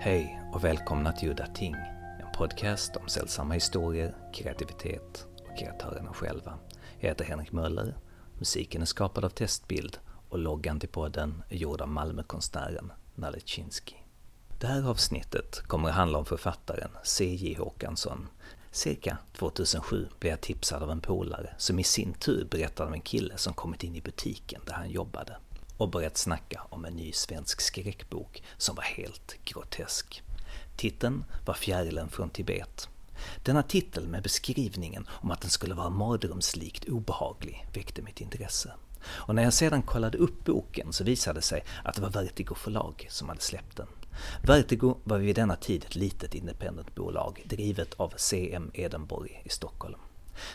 Hej och välkomna till Udda Ting, en podcast om sällsamma historier, kreativitet och kreatörerna själva. Jag heter Henrik Möller, musiken är skapad av Testbild och loggan till podden är gjord av Malmökonstnären Nalle Chinsky. Det här avsnittet kommer att handla om författaren C.J. Håkansson. Cirka 2007 blev jag tipsad av en polare som i sin tur berättade om en kille som kommit in i butiken där han jobbade och börjat snacka om en ny svensk skräckbok som var helt grotesk. Titeln var Fjärilen från Tibet. Denna titel med beskrivningen om att den skulle vara mardrömslikt obehaglig väckte mitt intresse. Och när jag sedan kollade upp boken så visade det sig att det var Vertigo förlag som hade släppt den. Vertigo var vid denna tid ett litet independentbolag drivet av CM Edenborg i Stockholm.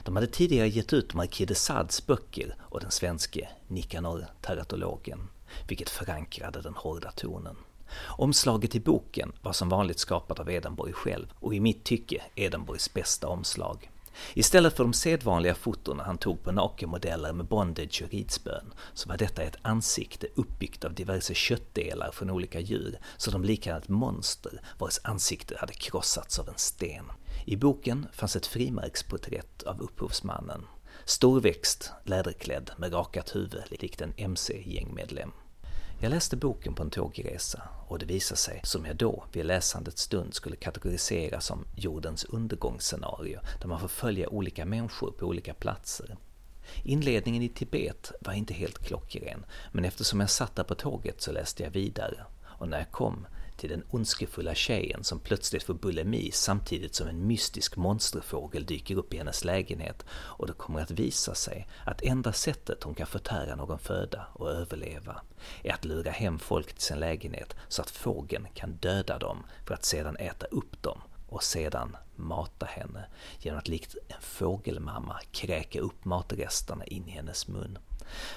De hade tidigare gett ut Marquis de Sads böcker och den svenske Nikanor teratologen, vilket förankrade den hårda tonen. Omslaget i boken var som vanligt skapat av Edenborg själv och i mitt tycke Edenborgs bästa omslag. Istället för de sedvanliga fotona han tog på nakenmodeller med bondage och ridspön så var detta ett ansikte uppbyggt av diverse köttdelar från olika djur så de liknade ett monster vars ansikte hade krossats av en sten. I boken fanns ett frimärksporträtt av upphovsmannen. Storväxt, läderklädd med rakat huvud likt en MC-gängmedlem. Jag läste boken på en tågresa och det visade sig, som jag då vid läsandets stund skulle kategorisera som jordens undergångsscenario, där man får följa olika människor på olika platser. Inledningen i Tibet var inte helt klockren, men eftersom jag satt där på tåget så läste jag vidare. Och när jag kom till den ondskefulla tjejen som plötsligt får bulimi samtidigt som en mystisk monsterfågel dyker upp i hennes lägenhet och det kommer att visa sig att enda sättet hon kan förtära någon föda och överleva är att lura hem folk till sin lägenhet så att fågeln kan döda dem för att sedan äta upp dem och sedan mata henne genom att likt en fågelmamma kräka upp matresterna in i hennes mun.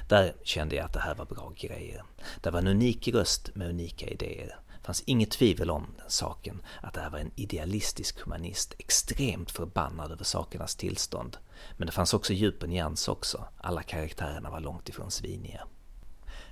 Där kände jag att det här var bra grejer. Det var en unik röst med unika idéer fanns inget tvivel om den saken, att det här var en idealistisk humanist, extremt förbannad över sakernas tillstånd. Men det fanns också djup och nyans också, alla karaktärerna var långt ifrån sviniga.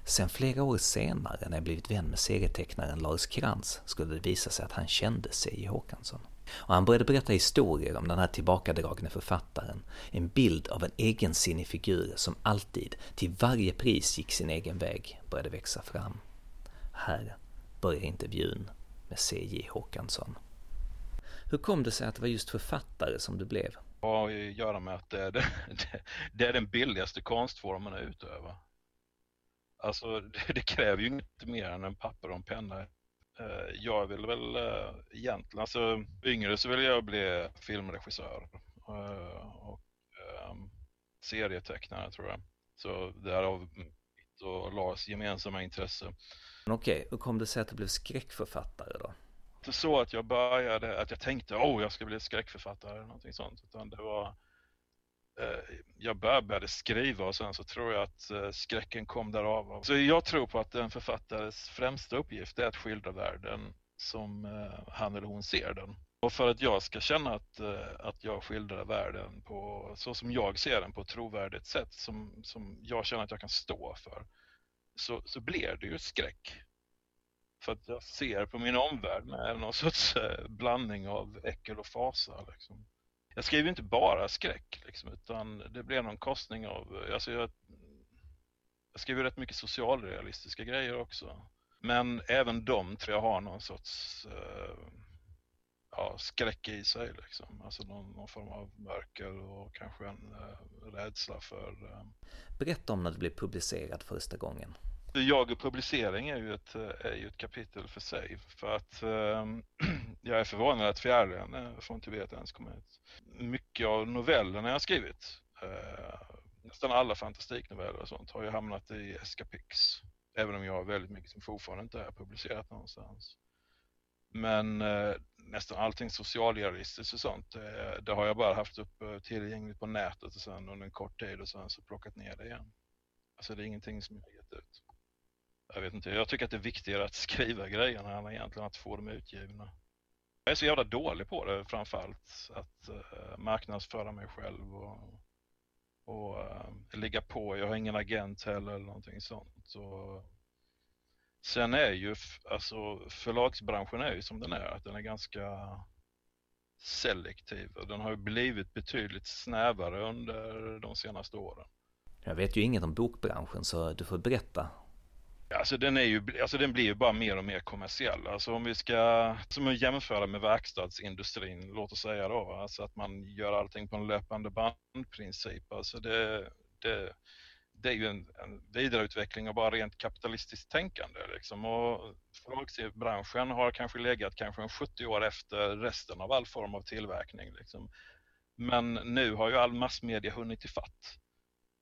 Sen flera år senare, när jag blivit vän med serietecknaren Lars Krantz, skulle det visa sig att han kände C.J. Håkansson. Och han började berätta historier om den här tillbakadragne författaren, en bild av en egensinnig figur som alltid, till varje pris gick sin egen väg, började växa fram. Här börjar intervjun med C.J. Håkansson. Hur kom det sig att det var just författare som du blev? Det har att göra med att det är, det, det är den billigaste konstformen att utöva. Alltså det, det, kräver ju inte mer än en papper och en penna. Eh, jag vill väl eh, egentligen, alltså yngre så ville jag bli filmregissör eh, och ehm, serietecknare tror jag. Så därav och Lars gemensamma intresse. Okej, hur kom det sig att du blev skräckförfattare då? Inte så att jag började, att jag tänkte åh, oh, jag ska bli skräckförfattare eller någonting sånt, utan det var eh, jag började skriva och sen så tror jag att eh, skräcken kom därav. Så jag tror på att en författares främsta uppgift är att skildra världen som eh, han eller hon ser den. Och för att jag ska känna att, eh, att jag skildrar världen på så som jag ser den på ett trovärdigt sätt som, som jag känner att jag kan stå för så, så blir det ju skräck. För att jag ser på min omvärld med någon sorts eh, blandning av äckel och fasa. Liksom. Jag skriver inte bara skräck liksom, utan det blir någon korsning av, alltså jag, jag skriver rätt mycket socialrealistiska grejer också. Men även de tror jag har någon sorts Uh, ja, skräck i sig liksom. Alltså någon, någon, form av mörker och kanske en uh, rädsla för... Uh... Berätta om när du blev publicerad första gången. Jag och publicering är ju ett, eh, är ju ett kapitel för sig för att uh, jag är förvånad att fjärden från Tibet ens kom ut. Mycket av novellerna jag har skrivit, nästan alla fantastiknoveller och sånt har ju hamnat i Escapix. Även om jag har väldigt mycket som fortfarande inte är publicerat någonstans. Men eh, nästan allting socialrealistiskt och sånt, eh, det har jag bara haft upp eh, tillgängligt på nätet och sen under en kort tid och sen så plockat ner det igen. Alltså det är ingenting som jag har gett ut. Jag vet inte, jag tycker att det är viktigare att skriva grejerna än egentligen att få dem utgivna. Jag är så jävla dålig på det framförallt, att uh, marknadsföra mig själv och, och uh, ligga på. Jag har ingen agent heller eller någonting sånt. Och Sen är ju alltså förlagsbranschen är ju som den är, att den är ganska selektiv och den har ju blivit betydligt snävare under de senaste åren. Jag vet ju inget om bokbranschen så du får berätta. Alltså den, är ju, alltså den blir ju bara mer och mer kommersiell. Alltså om vi ska som att jämföra med verkstadsindustrin, låt oss säga då, alltså att man gör allting på en löpande bandprincip. Alltså det, det, det är ju en, en vidareutveckling av bara rent kapitalistiskt tänkande. Liksom. Och förlagsbranschen har kanske legat kanske en 70 år efter resten av all form av tillverkning. Liksom. Men nu har ju all massmedia hunnit ifatt.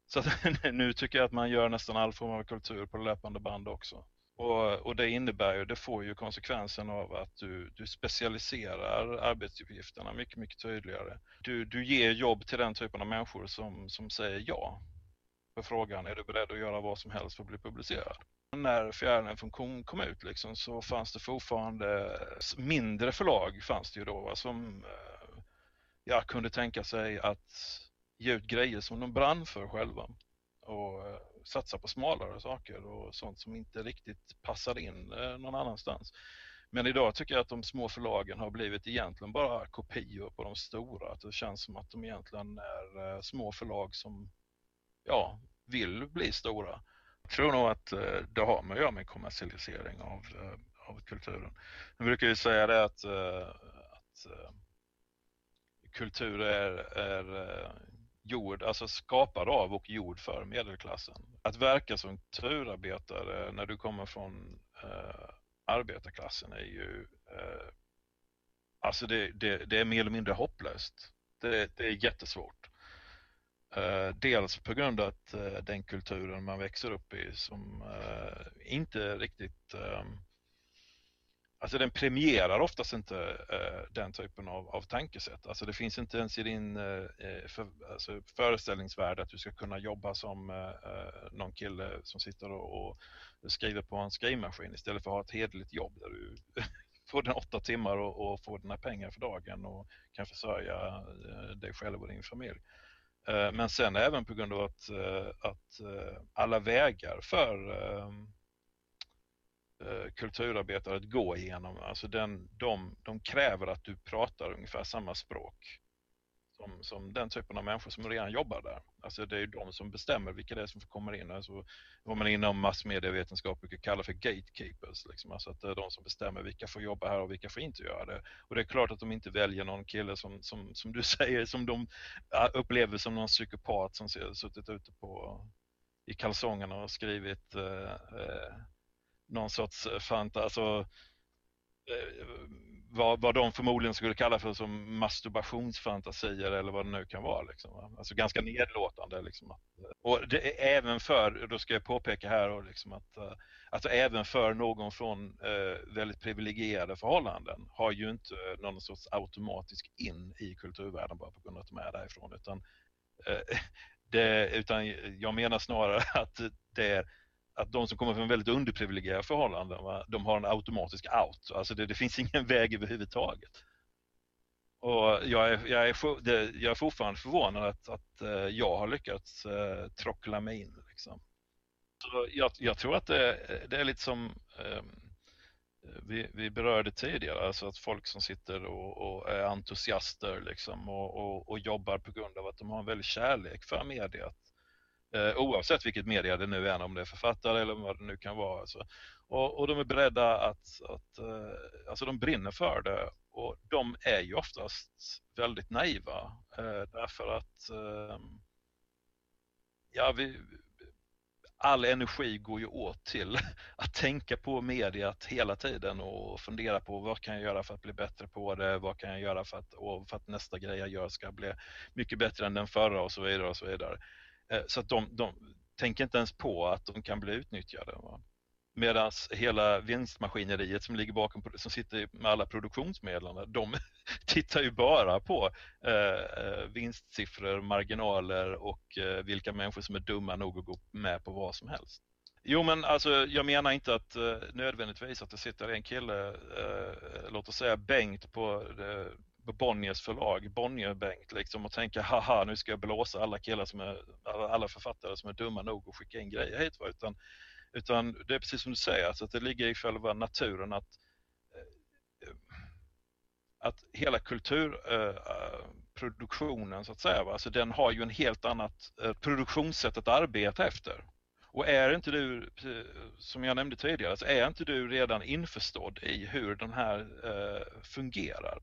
Så nu tycker jag att man gör nästan all form av kultur på löpande band också. Och, och, det innebär ju, det får ju konsekvensen av att du, du specialiserar arbetsuppgifterna mycket, mycket tydligare. Du, du ger jobb till den typen av människor som, som säger ja på frågan, är du beredd att göra vad som helst för att bli publicerad? När Fjärilen funktion kom ut liksom, så fanns det fortfarande mindre förlag fanns det ju då som eh, ja, kunde tänka sig att ge ut grejer som de brann för själva och eh, satsa på smalare saker och sånt som inte riktigt passar in eh, någon annanstans. Men idag tycker jag att de små förlagen har blivit egentligen bara kopior på de stora. Att det känns som att de egentligen är små förlag som ja, vill bli stora. Jag tror nog att eh, det har med att göra med kommersialisering av, eh, av kulturen. Jag brukar ju säga det att, eh, att eh, kultur är, är eh, gjord, alltså skapad av och gjord för medelklassen. Att verka som kulturarbetare när du kommer från eh, arbetarklassen är ju eh, alltså det, det, det, är mer eller mindre hopplöst. Det, det är jättesvårt. Eh, dels på grund av att uh, den kulturen man växer upp i som uh, inte riktigt ehm, Alltså den premierar oftast inte den typen av, av tankesätt. Alltså det finns inte ens i din för, alltså föreställningsvärld att du ska kunna jobba som någon kille som sitter och, och skriver på en skrivmaskin istället för att ha ett hederligt jobb där du får dina åtta timmar och, och får dina pengar för dagen och kan försörja dig själv och din familj. Eh, men sen även på grund av att, eh, att eh, alla vägar för kulturarbetare att gå igenom, alltså den, de, de kräver att du pratar ungefär samma språk som, som den typen av människor som redan jobbar där. Alltså det är ju de som bestämmer vilka det är som kommer in. Alltså vad man inom massmedievetenskap brukar kalla för gatekeepers. Liksom. Alltså att det är de som bestämmer vilka får jobba här och vilka får inte göra det. Och det är klart att de inte väljer någon kille som, som, som du säger, som de upplever som någon psykopat som suttit ute på i kalsongerna och skrivit eh, eh, någon sorts eh, fanta, alltså eh, vad, vad de förmodligen skulle kalla för som masturbationsfantasier eller vad det nu kan vara. Liksom. Alltså ganska nedlåtande. Liksom. Eh, och det är även för, då ska jag påpeka här, och liksom att, eh, alltså även för någon från eh, väldigt privilegierade förhållanden har ju inte någon sorts automatisk in i kulturvärlden bara på grund av att de är därifrån. Utan, eh, det, utan jag menar snarare att det är att de som kommer från väldigt underprivilegierade förhållanden, va, de har en automatisk out. Alltså det, det finns ingen väg överhuvudtaget. Och jag är, jag är, det, jag är fortfarande förvånad att, att eh, jag har lyckats uh, trockla mig in. Liksom. Så jag, jag, tror att det, det är lite som um, vi, vi, berörde tidigare, alltså att folk som sitter och, och är entusiaster liksom, och, och, och, jobbar på grund av att de har en väldig kärlek för mediet Eh, oavsett vilket media det nu är, om det är författare eller vad det nu kan vara. Alltså. Och, och, de är beredda att, att eh, alltså de brinner för det och de är ju oftast väldigt naiva eh, därför att ehm, ja, vi, all energi går ju åt till att tänka på mediet hela tiden och fundera på vad kan jag göra för att bli bättre på det, vad kan jag göra för att, för att nästa grej jag gör ska bli mycket bättre än den förra och så vidare. och så vidare. Eh, så att de, de tänker inte ens på att de kan bli utnyttjade. Medan hela vinstmaskineriet som ligger bakom, som sitter med alla produktionsmedlen, de tittar ju bara på eh, eh, vinstsiffror, marginaler och eh, vilka människor som är dumma nog att gå med på vad som helst. Jo men alltså jag menar inte att eh, nödvändigtvis att det sitter en kille, eh, låt oss säga Bengt på eh, Bonniers förlag, Bonnier-Bengt liksom och tänka haha nu ska jag blåsa alla killar som är, alla författare som är dumma nog att skicka in grejer hit. Utan Utan det är precis som du säger, alltså att det ligger i själva naturen att, eh, att hela kulturproduktionen eh, så att säga, alltså den har ju en helt annat eh, produktionssätt att arbeta efter. Och är inte du, eh, som jag nämnde tidigare, alltså är inte du redan införstådd i hur den här fungerar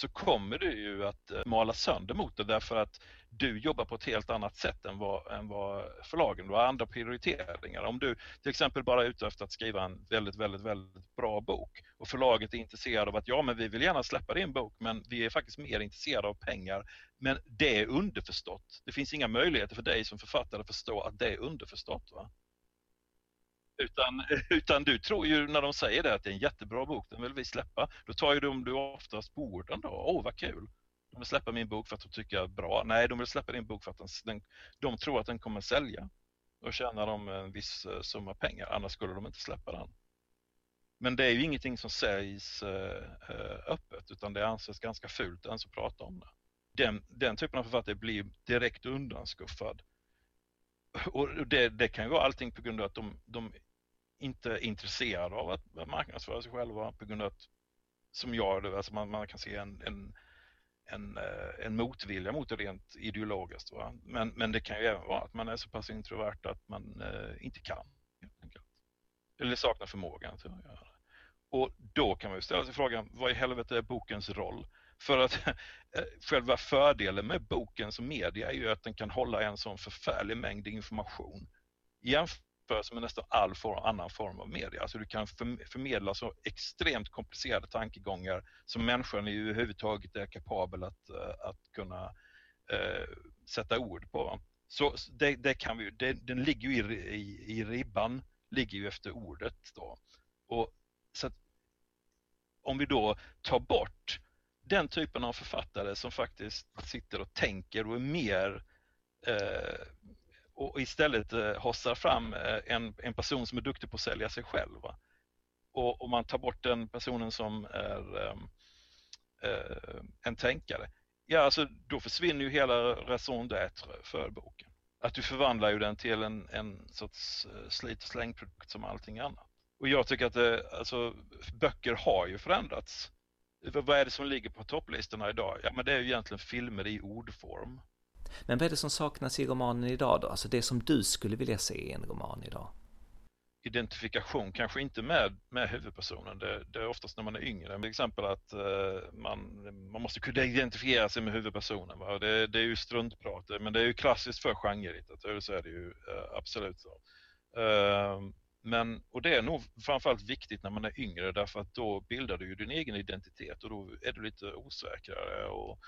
så kommer du ju att eh, mala sönder mot det därför att du jobbar på ett helt annat sätt än vad, än vad förlagen, du har andra prioriteringar. Om du till exempel bara är ute efter att skriva en väldigt, väldigt, väldigt bra bok och förlaget är intresserad av att ja, men vi vill gärna släppa din bok men vi är faktiskt mer intresserade av pengar. Men det är underförstått. Det finns inga möjligheter för dig som författare att förstå att det är underförstått. Va? Utan, utan du tror ju när de säger det att det är en jättebra bok, den vill vi släppa. Då tar ju de du oftast på orden då. Åh, vad kul! De vill släppa min bok för att de tycker jag är bra. Nej, de vill släppa din bok för att den, den, de tror att den kommer sälja. Då tjänar de en viss eh, summa pengar, annars skulle de inte släppa den. Men det är ju ingenting som sägs eh, eh, öppet utan det anses ganska fult ens att prata om det. Den, den typen av författare blir direkt undanskuffad. Och det, det kan ju vara allting på grund av att de, de inte intresserade av att marknadsföra sig själva på grund av att, som jag, alltså man, man kan se en, en, en, eh, en motvilja mot det rent ideologiskt. Va? Men, men det kan ju även vara att man är så pass introvert att man eh, inte kan. Eller saknar förmågan till att göra det. Och då kan man ju ställa sig frågan, vad i helvete är bokens roll? För att eh, själva fördelen med boken som media är ju att den kan hålla en sån förfärlig mängd information jämfört med nästan all form, annan form av media. Alltså du kan förmedla så extremt komplicerade tankegångar som människan överhuvudtaget är kapabel att, eh, att kunna eh, sätta ord på. Så det, det kan vi, det, den ligger ju i, i, i ribban, ligger ju efter ordet då. Och så att, om vi då tar bort den typen av författare som faktiskt sitter och tänker och är mer eh, och istället eh, hossar fram eh, en, en person som är duktig på att sälja sig själv. Och om man tar bort den personen som är eh, eh, en tänkare, ja alltså då försvinner ju hela raison d'être för boken. Att du förvandlar ju den till en, en sorts eh, slit och slängprodukt som allting annat. Och jag tycker att det, alltså, böcker har ju förändrats. Vad är det som ligger på topplistorna idag? Ja men det är ju egentligen filmer i ordform. Men vad är det som saknas i romanen idag då? Alltså det som du skulle vilja se i en roman idag? Identifikation, kanske inte med, med huvudpersonen. Det, det är oftast när man är yngre. Till exempel att uh, man, man måste kunna identifiera sig med huvudpersonen. Va? Det, det är ju struntprat, men det är ju klassiskt för genrelitteratur, så är det ju uh, absolut så. Uh, men, och det är nog framförallt viktigt när man är yngre därför att då bildar du ju din egen identitet och då är du lite osäkrare och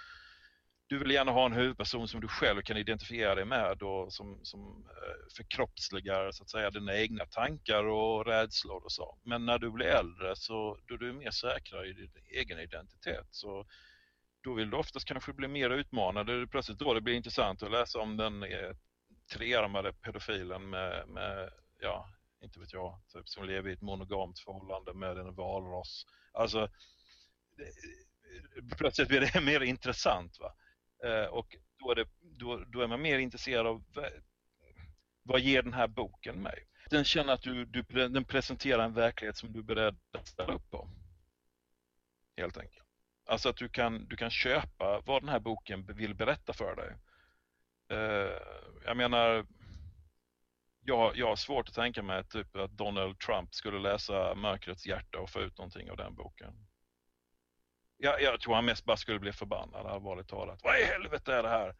du vill gärna ha en huvudperson som du själv kan identifiera dig med och som, som eh, förkroppsligar så att säga dina egna tankar och rädslor och så. Men när du blir äldre så då du är mer säkrare i din egen identitet så då vill du oftast kanske bli mer utmanad. Det är plötsligt då det blir intressant att läsa om den eh, trearmade pedofilen med, med ja, inte vet jag, typ, som lever i ett monogamt förhållande med en valross. Alltså, eh, plötsligt blir det mer intressant. Va? Eh, och då är, det, då, då är man mer intresserad av eh, vad ger den här boken mig? Den känner att du, du, den presenterar en verklighet som du är beredd att ställa upp på. Helt enkelt. Alltså att du kan, du kan köpa vad den här boken vill berätta för dig. Eh, jag menar, jag, jag har svårt att tänka mig typ att Donald Trump skulle läsa Mörkrets hjärta och få ut någonting av den boken. Jag, jag tror han mest bara skulle bli förbannad, allvarligt talat. Vad i helvete är det här?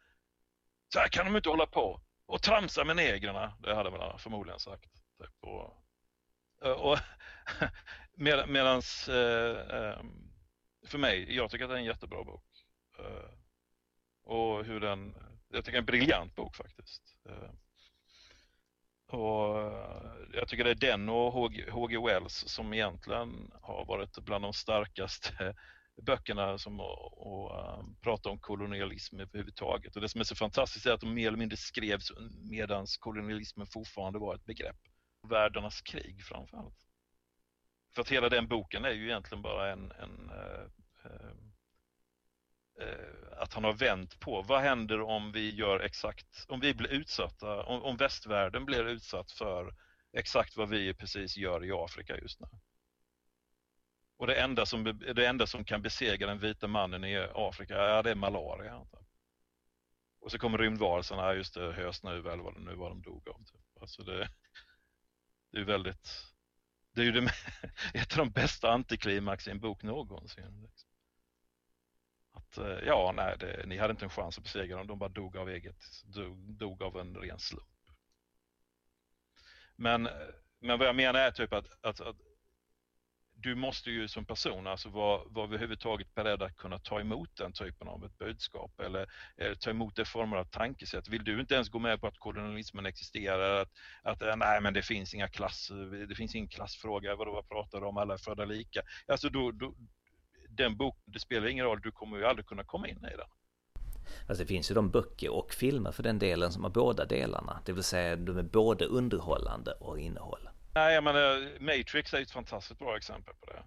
Så här kan de inte hålla på och tramsa med negrerna. Det hade man förmodligen sagt. Typ. Och, och med, medans eh, ehm, för mig, jag tycker att det är en jättebra bok. Eh, och hur den, jag tycker det är en briljant bok faktiskt. Eh, och eh, jag tycker det är den och H.G. Wells som egentligen har varit bland de starkaste böckerna som och, uh, eh, pratar om kolonialism överhuvudtaget. Och det som är så fantastiskt är att de mer eller mindre skrevs medan kolonialismen fortfarande var ett begrepp. Världarnas krig framförallt. För att hela den boken är ju egentligen bara en, en uh, uh, att han har vänt på vad händer om vi gör exakt, om vi blir utsatta, om, om västvärlden blir utsatt för exakt vad vi precis gör i Afrika just nu. Och det enda som, det enda som kan besegra den vita mannen i Afrika, ja det är malaria. Och så kommer rymdvarelserna, just det, hösnuva eller vad det nu var de dog av. Typ. Alltså det, det är väldigt, det är ju det, ett av de bästa antiklimax i en bok någonsin. Liksom. Att, eh, ja, nej, det, ni hade inte en chans att besegra dem, de bara dog av eget, dog, dog av en ren slump. Men, men vad jag menar är typ att, att, att du måste ju som person alltså vara, vara överhuvudtaget beredd att kunna ta emot den typen av ett budskap eller, eller ta emot det former av tankesätt. Vill du inte ens gå med på att kolonialismen existerar, att, att eh, nej men det finns inga klasser, det finns ingen klassfråga, vad vad pratar du om, alla är födda lika. Alltså då, då, den boken, det spelar ingen roll, du kommer ju aldrig kunna komma in i den. Alltså det finns ju de böcker och filmer för den delen som har båda delarna, det vill säga de är både underhållande och innehåll. Nej, jag menar Matrix är ett fantastiskt bra exempel på det.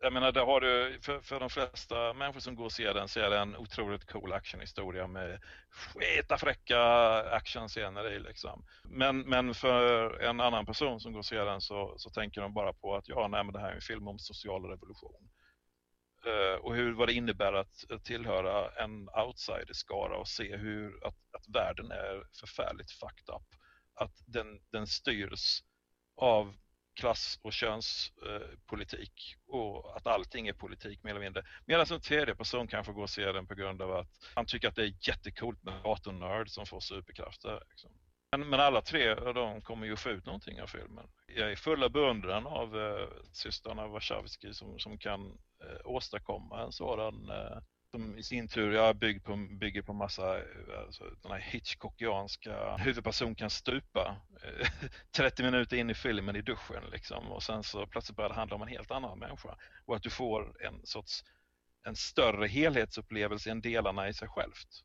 Jag menar, där har du, för, för de flesta människor som går och ser den så är det en otroligt cool actionhistoria med sketa fräcka actionscener i liksom. Men, men för en annan person som går och ser den så, så tänker de bara på att ja, nej men det här är en film om social revolution. Uh, och hur, vad det innebär att tillhöra en outsiderskara och se hur att, att världen är förfärligt fucked up. Att den, den styrs av klass och könspolitik eh, och att allting är politik mer eller mindre. Medan en tredje person kanske går och ser den på grund av att han tycker att det är jättekult med datornörd som får superkrafter. Liksom. Men, men, alla tre av dem kommer ju få ut någonting av filmen. Jag är fulla beundran av eh, systrarna Warszawski som, som kan eh, åstadkomma en sådan eh, som i sin tur ja, bygg på, bygger på massa, alltså, den här Hitchcockianska huvudperson kan stupa eh, 30 minuter in i filmen i duschen liksom och sen så plötsligt börjar det handla om en helt annan människa och att du får en sorts en större helhetsupplevelse än delarna i sig självt.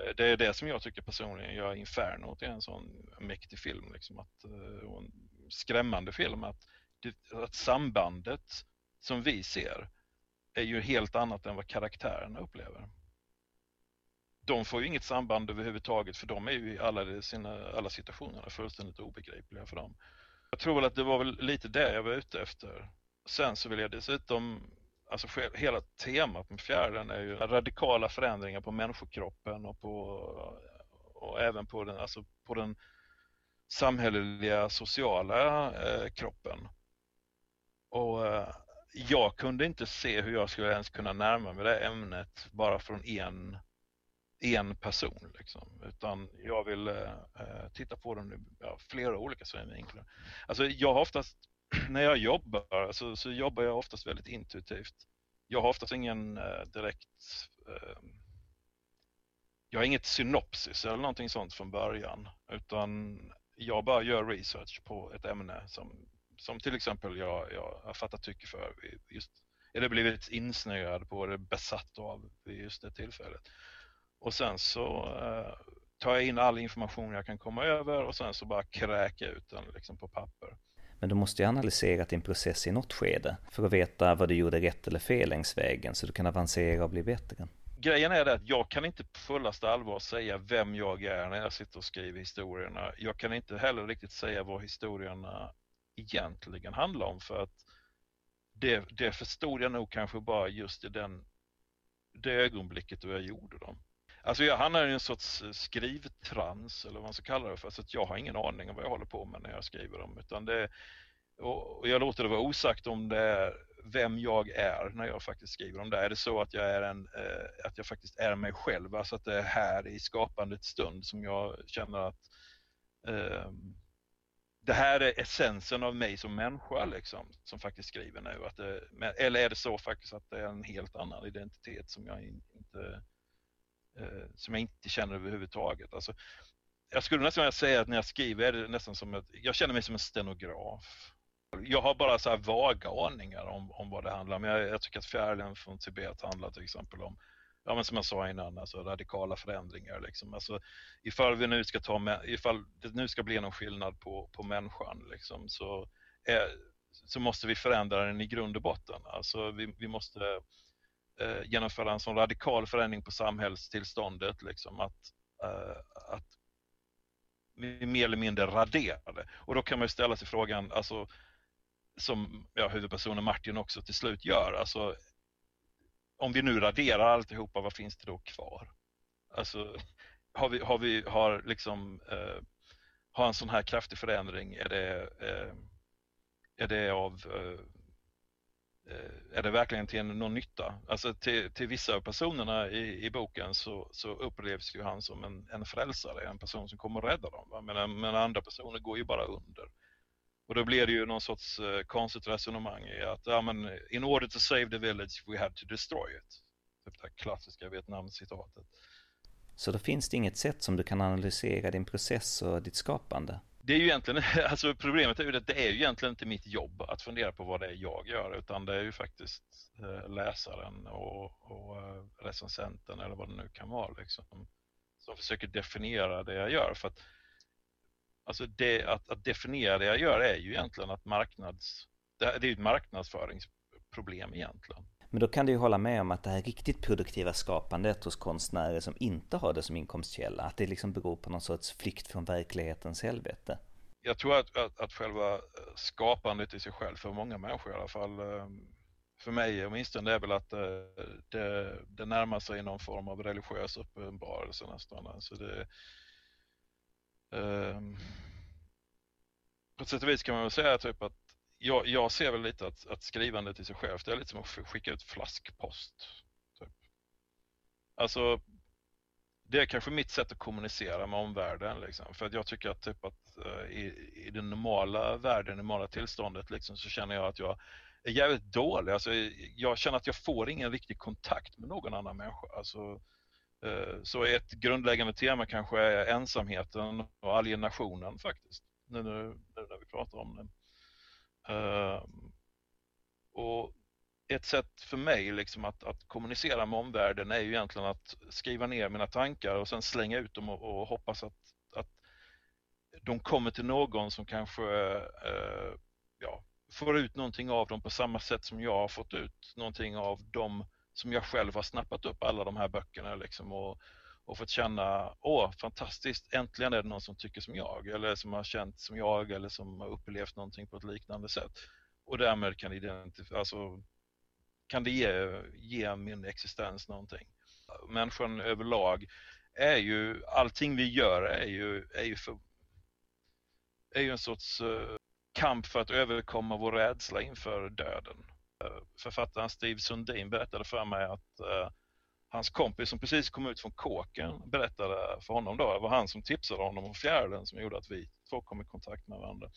Eh, det är det som jag tycker personligen gör Inferno till en sån mäktig film, liksom att, eh, och en skrämmande film, att, att sambandet som vi ser är ju helt annat än vad karaktärerna upplever. De får ju inget samband överhuvudtaget för de är ju i alla, sina, alla situationerna fullständigt obegripliga för dem. Jag tror väl att det var väl lite det jag var ute efter. Sen så vill jag dessutom, alltså hela temat med fjärden är ju radikala förändringar på människokroppen och på och även på den, alltså på den samhälleliga sociala eh, kroppen. Och eh, jag kunde inte se hur jag skulle ens kunna närma mig det ämnet bara från en, en person. Liksom. Utan jag vill eh, eh titta på det ur ja, flera olika synvinklar. Alltså jag har oftast, när jag jobbar, så, så jobbar jag oftast väldigt intuitivt. Jag har oftast ingen eh, direkt eh, jag har inget synopsis eller någonting sånt från början utan jag bara gör research på ett ämne som som till exempel jag, jag har fattat tycke för, just, eller blivit insnöad på, eller besatt av vid just det tillfället. Och sen så eh, tar jag in all information jag kan komma över och sen så bara kräka ut den liksom på papper. Men du måste ju analysera din process i något skede för att veta vad du gjorde rätt eller fel längs vägen så du kan avancera och bli bättre. Grejen är det att jag kan inte på fullaste allvar säga vem jag är när jag sitter och skriver historierna. Jag kan inte heller riktigt säga vad historierna egentligen handlar om för att det, det förstod jag nog kanske bara just i den, det ögonblicket då jag gjorde dem. Alltså jag hamnar i en sorts skrivtrans eller vad man ska kalla det för, så att jag har ingen aning om vad jag håller på med när jag skriver dem. Utan det, och jag låter det vara osagt om det är vem jag är när jag faktiskt skriver om det. Är det så att jag, är en, eh, att jag faktiskt är mig själv, alltså att det är här i skapandets stund som jag känner att eh, det här är essensen av mig som människa liksom, som faktiskt skriver nu. Att det, eller är det så faktiskt att det är en helt annan identitet som jag inte, eh, som jag inte känner överhuvudtaget. Alltså, jag skulle nästan säga att när jag skriver är det nästan som att jag känner mig som en stenograf. Jag har bara så här vaga aningar om, om vad det handlar om. Jag, jag tycker att Fjärilen från Tibet handlar till exempel om ja, men som jag sa innan, alltså radikala förändringar. Liksom. Alltså, ifall, vi nu ska ta med, ifall det nu ska bli någon skillnad på, på människan liksom, så, är, så måste vi förändra den i grund och botten. Alltså, vi, vi måste eh, genomföra en sån radikal förändring på samhällstillståndet liksom, att, eh, att vi mer eller mindre raderade. Och då kan man ju ställa sig frågan, alltså som ja, huvudpersonen Martin också till slut gör, alltså om vi nu raderar alltihopa, vad finns det då kvar? Alltså har vi, har vi har liksom eh, har en sån här kraftig förändring, är det, eh, är det av eh, eh är det verkligen till någon nytta? Alltså till, till vissa av personerna i, i boken så, så upplevs ju han som en, en frälsare, en person som kommer att rädda dem. Va? Men, men andra personer går ju bara under. Och då blir det ju någon sorts eh, konstigt resonemang i att ja, men, in order to save the village we had to destroy it. Typ det klassiska Vietnam-citatet. Så då finns det inget sätt som du kan analysera din process och ditt skapande? Det är ju egentligen, alltså problemet är ju att det är ju egentligen inte mitt jobb att fundera på vad det är jag gör utan det är ju faktiskt eh, läsaren och, och eh, recensenten eller vad det nu kan vara liksom, som försöker definiera det jag gör. För att, alltså det, att, att definiera det jag gör är ju egentligen att marknads, det är ett marknadsföringsproblem egentligen. Men då kan du ju hålla med om att det här riktigt produktiva skapandet hos konstnärer som inte har det som inkomstkälla, att det liksom beror på någon sorts flykt från verklighetens helvete. Jag tror att, att, att själva skapandet i sig själv, för många människor i alla fall, eh, för mig åtminstone, det är väl att eh, det, det närmar sig någon form av religiös uppenbarelse nästan. Alltså det, um, på ett sätt och vis kan man väl säga typ att jag, jag ser väl lite att, att skrivandet i sig självt är lite som att skicka ut flaskpost. Typ. Alltså, det är kanske mitt sätt att kommunicera med omvärlden. Liksom. För att jag tycker att, typ att uh, i, i den normala världen, i det normala tillståndet liksom, så känner jag att jag är jävligt dålig. Alltså, jag känner att jag får ingen riktig kontakt med någon annan människa. Alltså, Eh, så ett grundläggande tema kanske är ensamheten och alienationen faktiskt. Nu, nu, nu när vi pratar om det. Eh, och ett sätt för mig liksom att, att, kommunicera med omvärlden är ju egentligen att skriva ner mina tankar och sen slänga ut dem och, och hoppas att, att de kommer till någon som kanske uh, ja, får ut någonting av dem på samma sätt som jag har fått ut någonting av dem som jag själv har snappat upp alla de här böckerna liksom och, och fått känna, åh fantastiskt, äntligen är det någon som tycker som jag eller som har känt som jag eller som har upplevt någonting på ett liknande sätt. Och därmed kan, identif- alltså, kan det ge, ge min existens någonting. Människan överlag är ju, allting vi gör är ju, är ju, för, är ju en sorts uh, kamp för att överkomma vår rädsla inför döden. Eh, författaren Steve Sundin berättade för mig att uh, hans kompis som precis kom ut från kåken berättade för honom då, det var han som tipsade honom om fjärilen som gjorde att vi två kom i kontakt med varandra.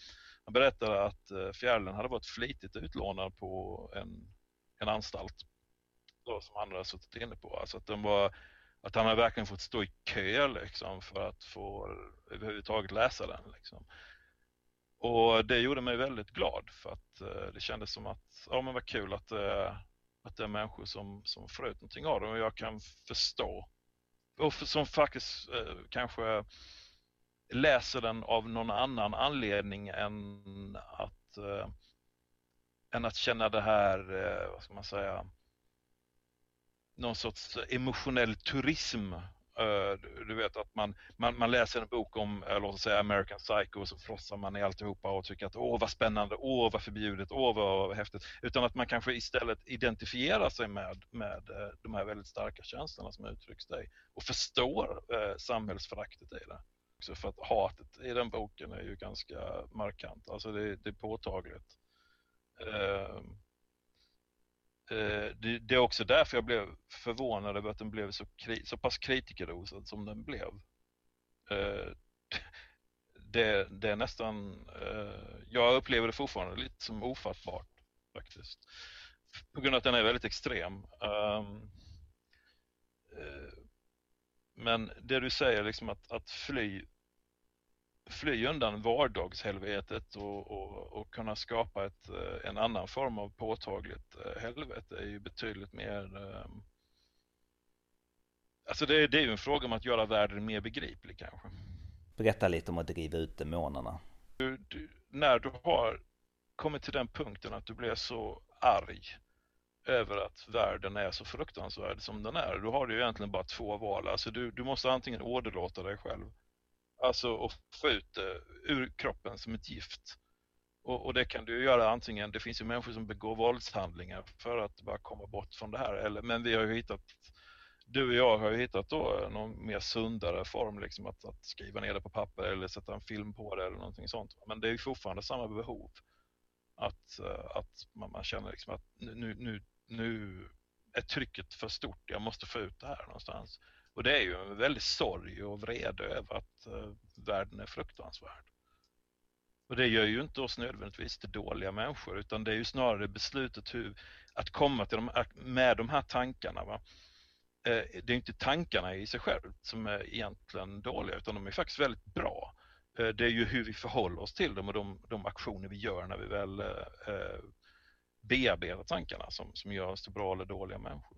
Han berättade att eh, fjärilen hade varit flitigt utlånad på en, en anstalt då, som han hade suttit inne på. Alltså att, den var, att han hade verkligen fått stå i kö liksom, för att få överhuvudtaget läsa den. Liksom. Och det gjorde mig väldigt glad för att eh, det kändes som att, ja men vad kul att eh, att det är människor som, som får ut någonting av det och jag kan förstå. Och som faktiskt eh, kanske läser den av någon annan anledning än att, eh, än att känna det här, eh, vad ska man säga, någon sorts emotionell turism Eh, du vet att man, man, man läser en bok om, eh, låt oss säga American Psycho och så frossar man i alltihopa och tycker att åh vad spännande, åh vad förbjudet, åh vad häftigt. Utan att man kanske istället identifierar sig med, med eh, de här väldigt starka känslorna som uttrycks där och förstår eh, samhällsföraktet i det. Också för att hatet i den boken är ju ganska markant, alltså det, det är påtagligt. Eh, Eh, det, det, är också därför jag blev förvånad över att den blev så, så pass kritikerrosad som den blev. Eh, det, det, är nästan, eh, jag upplever det fortfarande lite som ofattbart faktiskt. På grund av att den är väldigt extrem. Ehm, eh, men det du säger liksom att, att fly fly undan vardagshelvetet och, och, och kunna skapa ett, eh, en annan form av påtagligt eh, helvete är ju betydligt mer ehm, Alltså det, det är ju en fråga om att göra världen mer begriplig kanske. Berätta lite om att driva ut demonerna. Du, du, när du har kommit till den punkten att du blir så arg över att världen är så fruktansvärd som den är, då har du egentligen bara två val. Alltså du, du måste antingen åderlåta dig själv Alltså att få ut det ur kroppen som ett gift. Och, och, det kan du göra antingen, det finns ju människor som begår våldshandlingar för att bara komma bort från det här. Eller, men vi har ju hittat, du och jag har ju hittat då eh, någon mer sundare form, liksom att, att skriva ner det på papper eller sätta en film på det eller någonting sånt. Men det är ju fortfarande samma behov. Att, eh, att man, man känner liksom att nu, nu, nu är trycket för stort, jag måste få ut det här någonstans. Och det är ju en väldig sorg och vrede över att eh, världen är fruktansvärd. Och det gör ju inte oss nödvändigtvis till dåliga människor utan det är ju snarare beslutet hur, att komma till de, med de här tankarna. Va? Eh, det är inte tankarna i sig själv som är egentligen dåliga utan de är faktiskt väldigt bra. Eh, det är ju hur vi förhåller oss till dem och de, de aktioner vi gör när vi väl bearbetar tankarna som, som gör oss till bra eller dåliga människor.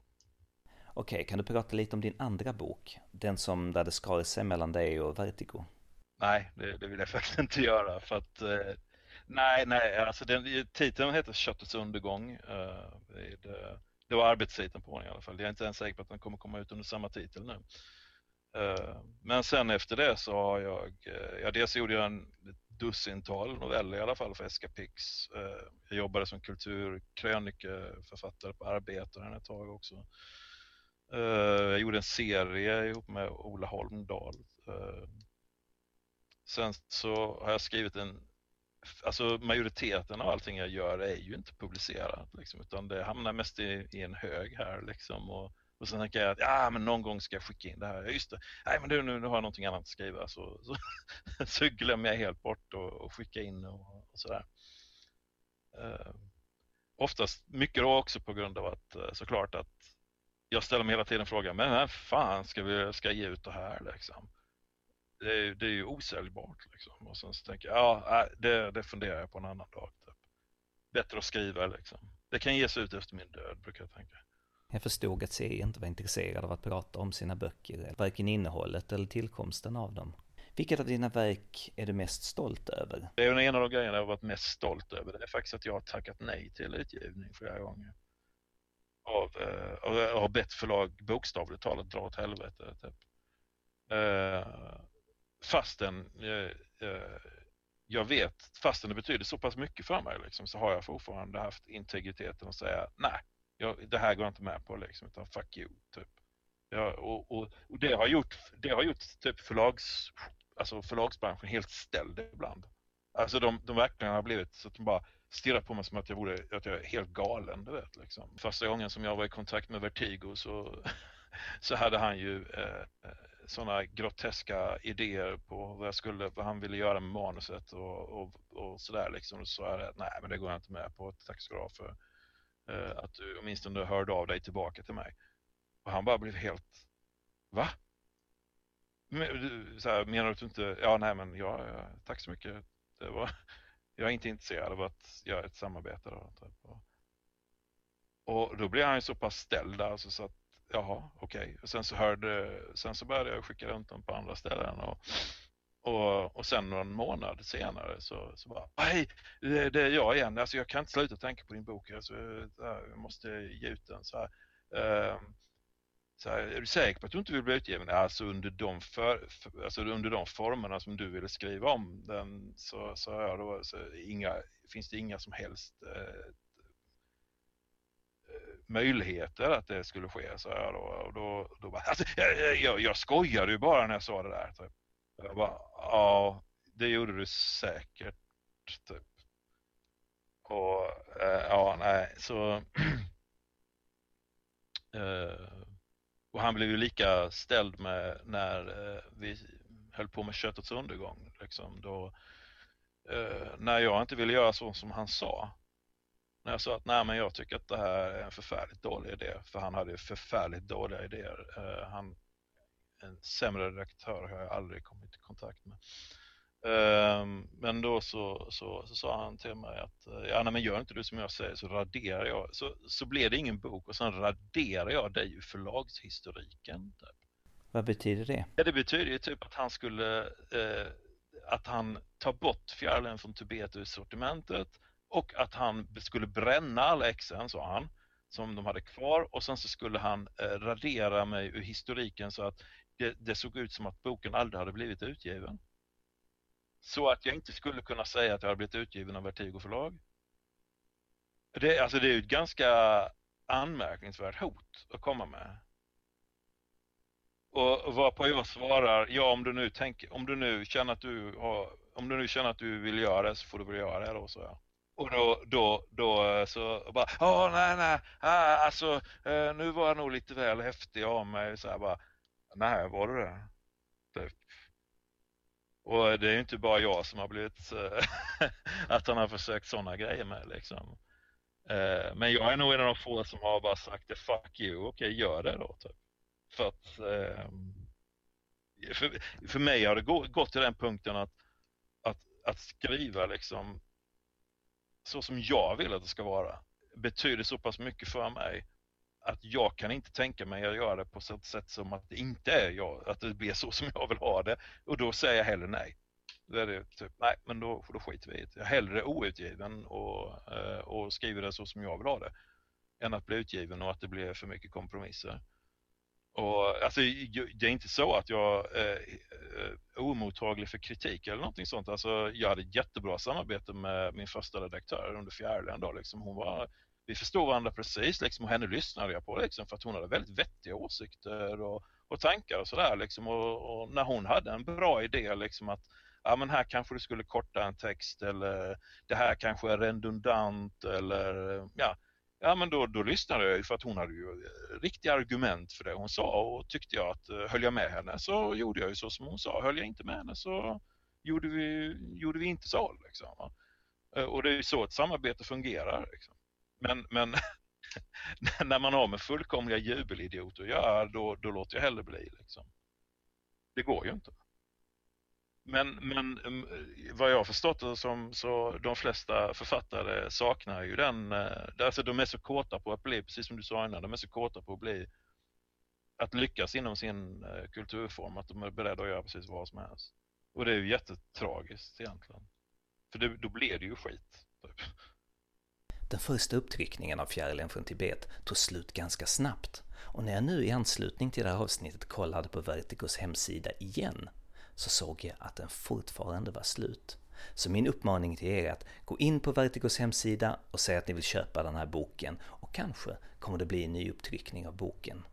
Okej, kan du prata lite om din andra bok? Den som där det skar sig mellan dig och Vertigo? Nej, det, det, vill jag faktiskt inte göra för att eh, Nej, nej, alltså den, titeln heter Köttets undergång. Eh, det, det, var arbetstiteln på den i alla fall. Jag är inte ens säker på att den kommer komma ut under samma titel nu. Eh, men sen efter det så har jag, eh, ja dels gjorde jag en dussintal noveller i alla fall för Escapix. Eh, jag jobbade som kulturkrönikeförfattare på Arbetaren ett tag också. Eh, jag gjorde en serie ihop med Ola Holmdahl eh, Sen så har jag skrivit en, alltså majoriteten av allting jag gör är ju inte publicerat liksom, utan det hamnar mest i, i en hög här liksom och, och sen tänker jag att ja, men någon gång ska jag skicka in det här. Just det, nej men nu, nu, nu har jag någonting annat att skriva så, så, så glömmer jag helt bort och, och skicka in och, och sådär. Uh, oftast mycket då också på grund av att såklart att jag ställer mig hela tiden frågan, men när fan ska vi ska ge ut det här liksom? det är, det är ju osäljbart. Liksom. Och sen så tänker jag, ja, det, det funderar jag på en annan dag. Typ. Bättre att skriva liksom. Det kan ges ut efter min död, brukar jag tänka. Jag förstod att C inte var intresserad av att prata om sina böcker, varken innehållet eller tillkomsten av dem. Vilket av dina verk är du mest stolt över? Det är en av de grejerna jag har varit mest stolt över. Det är faktiskt att jag har tackat nej till utgivning flera gånger. Av, eh, av, bett förlag bokstavligt talat dra åt helvete. Typ. Eh, fastän eh, eh, jag vet, fastän det betyder så pass mycket för mig liksom, så har jag fortfarande haft integriteten att säga nej, jag, det här går jag inte med på liksom, utan fuck you. Typ. Ja, och, och, och, det har gjort, det har gjort typ förlags, alltså förlagsbranschen helt ställd ibland. Alltså de, de verkligen har blivit så att de bara stirrar på mig som att jag, vore, att jag är helt galen. Du vet, liksom. Första gången som jag var i kontakt med Vertigo så, så hade han ju eh, eh sådana groteska idéer på vad, jag skulle, vad han ville göra med manuset och, och, och sådär liksom. Så sa jag nej men det går jag inte med på. Tack ska du ha för eh, att du åtminstone hörde av dig tillbaka till mig. Och han bara blev helt, va? Så här, menar du att du inte, ja nej men ja, ja, tack så mycket. Det var, jag är inte intresserad av att göra ett samarbete. Då, typ. Och då blev han ju så pass ställd alltså, så att jaha, okej. Okay. Och sen så hörde, sen så började jag skicka runt dem på andra ställen och, och, och sen någon månad senare så, så bara, hej, det, det är jag igen. Alltså jag kan inte sluta tänka på din bok. Alltså, jag måste ge ut den. Så här, um, så här, är du säker på att du inte vill bli utgiven? Alltså under de, för, för, alltså under de formerna som du ville skriva om den så, så, jag då, så inga, finns det inga som helst eh, eh möjligheter att det skulle ske. Så jag då, och då, då bara, alltså, jag, jag, jag skojade ju bara när jag sa det där. Typ. Jag bara, ja, det gjorde du säkert. Typ. Och eh, ja, nej, så eh, och han blev ju lika ställd med när eh, vi höll på med köttets undergång. Liksom, då, eh, när jag inte ville göra så som han sa när jag sa att nej men jag tycker att det här är en förfärligt dålig idé, för han hade ju förfärligt dåliga idéer. Eh, han, en sämre redaktör har jag aldrig kommit i kontakt med. Uh, men då så, så, så, sa han till mig att uh, ja, nej, men gör inte du som jag säger så raderar jag. Så, så blev det ingen bok och sen raderar jag dig ur förlagshistoriken. Typ. Vad betyder det? Ja, det betyder ju typ att han skulle eh, att han tar bort fjärilen från Tibet ur sortimentet och att han skulle bränna alla exen, sa han, som de hade kvar och sen så skulle han eh, radera mig ur historiken så att det, det, såg ut som att boken aldrig hade blivit utgiven så att jag inte skulle kunna säga att jag har blivit utgiven av Vertigo förlag. Det, alltså det är ju ett ganska anmärkningsvärt hot att komma med. Och varpå jag svarar, ja om du nu tänker, om du nu känner att du har, om du nu känner att du vill göra det så får du väl göra det då, så jag. Och då, då, då så bara, ja nej nej, alltså eh, nu var jag nog lite väl häftig av mig så här bara, nej var du det? Och det är ju inte bara jag som har blivit, eh, att han har försökt sådana grejer med liksom. Eh, men jag är nog en av de få som har bara sagt det, fuck you, okej okay, gör det då typ. För att eh, för, för mig har det gått till den punkten att, att, att skriva liksom så som jag vill att det ska vara betyder så pass mycket för mig att jag kan inte tänka mig att göra det på ett sätt som att det inte är jag, att det blir så som jag vill ha det och då säger jag hellre nej. Då är det typ, nej men då, då skiter vi i det. Jag är hellre outgiven och, eh, och skriver det så som jag vill ha det än att bli utgiven och att det blir för mycket kompromisser. Och, alltså, det är inte så att jag är omottaglig för kritik eller någonting sånt. Alltså, jag hade ett jättebra samarbete med min första redaktör under fjärde Då, liksom. hon var, vi förstod varandra precis liksom, och henne lyssnade jag på liksom, för att hon hade väldigt vettiga åsikter och, och tankar och sådär. Liksom. Och, och, när hon hade en bra idé liksom, att ja, men här kanske du skulle korta en text eller det här kanske är redundant eller ja, Ja men då, då lyssnade jag för att hon hade ju eh, riktiga argument för det hon sa och tyckte jag att eh, höll jag med henne så gjorde jag ju så som hon sa. Höll jag inte med henne så gjorde vi, gjorde vi inte så. Liksom. Eh, och det är ju så ett samarbete fungerar. Liksom. Men, men när man har med fullkomliga jubelidioter att göra då, då låter jag hellre bli. Liksom. Det går ju inte. Men, men mm, vad jag har förstått det som så de flesta författare saknar ju den, eh, alltså de är så kåta på att bli, precis som du sa innan, de är så kåta på att bli att lyckas inom sin eh, kulturform, att de är beredda att göra precis vad som helst. Och det är ju jättetragiskt egentligen. För det, då blir det ju skit. Typ. Den första upptryckningen av Fjärilen från Tibet tog slut ganska snabbt och när jag nu i anslutning till det här avsnittet kollade på Verticos hemsida igen så såg jag att den fortfarande var slut. Så min uppmaning till er är att gå in på Vertigos hemsida och säga att ni vill köpa den här boken och kanske kommer det bli en ny upptryckning av boken.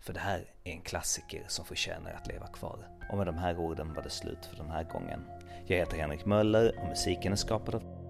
För det här är en klassiker som förtjänar att leva kvar. Och med de här orden var det slut för den här gången. Jag heter Henrik Möller och musiken är skapad av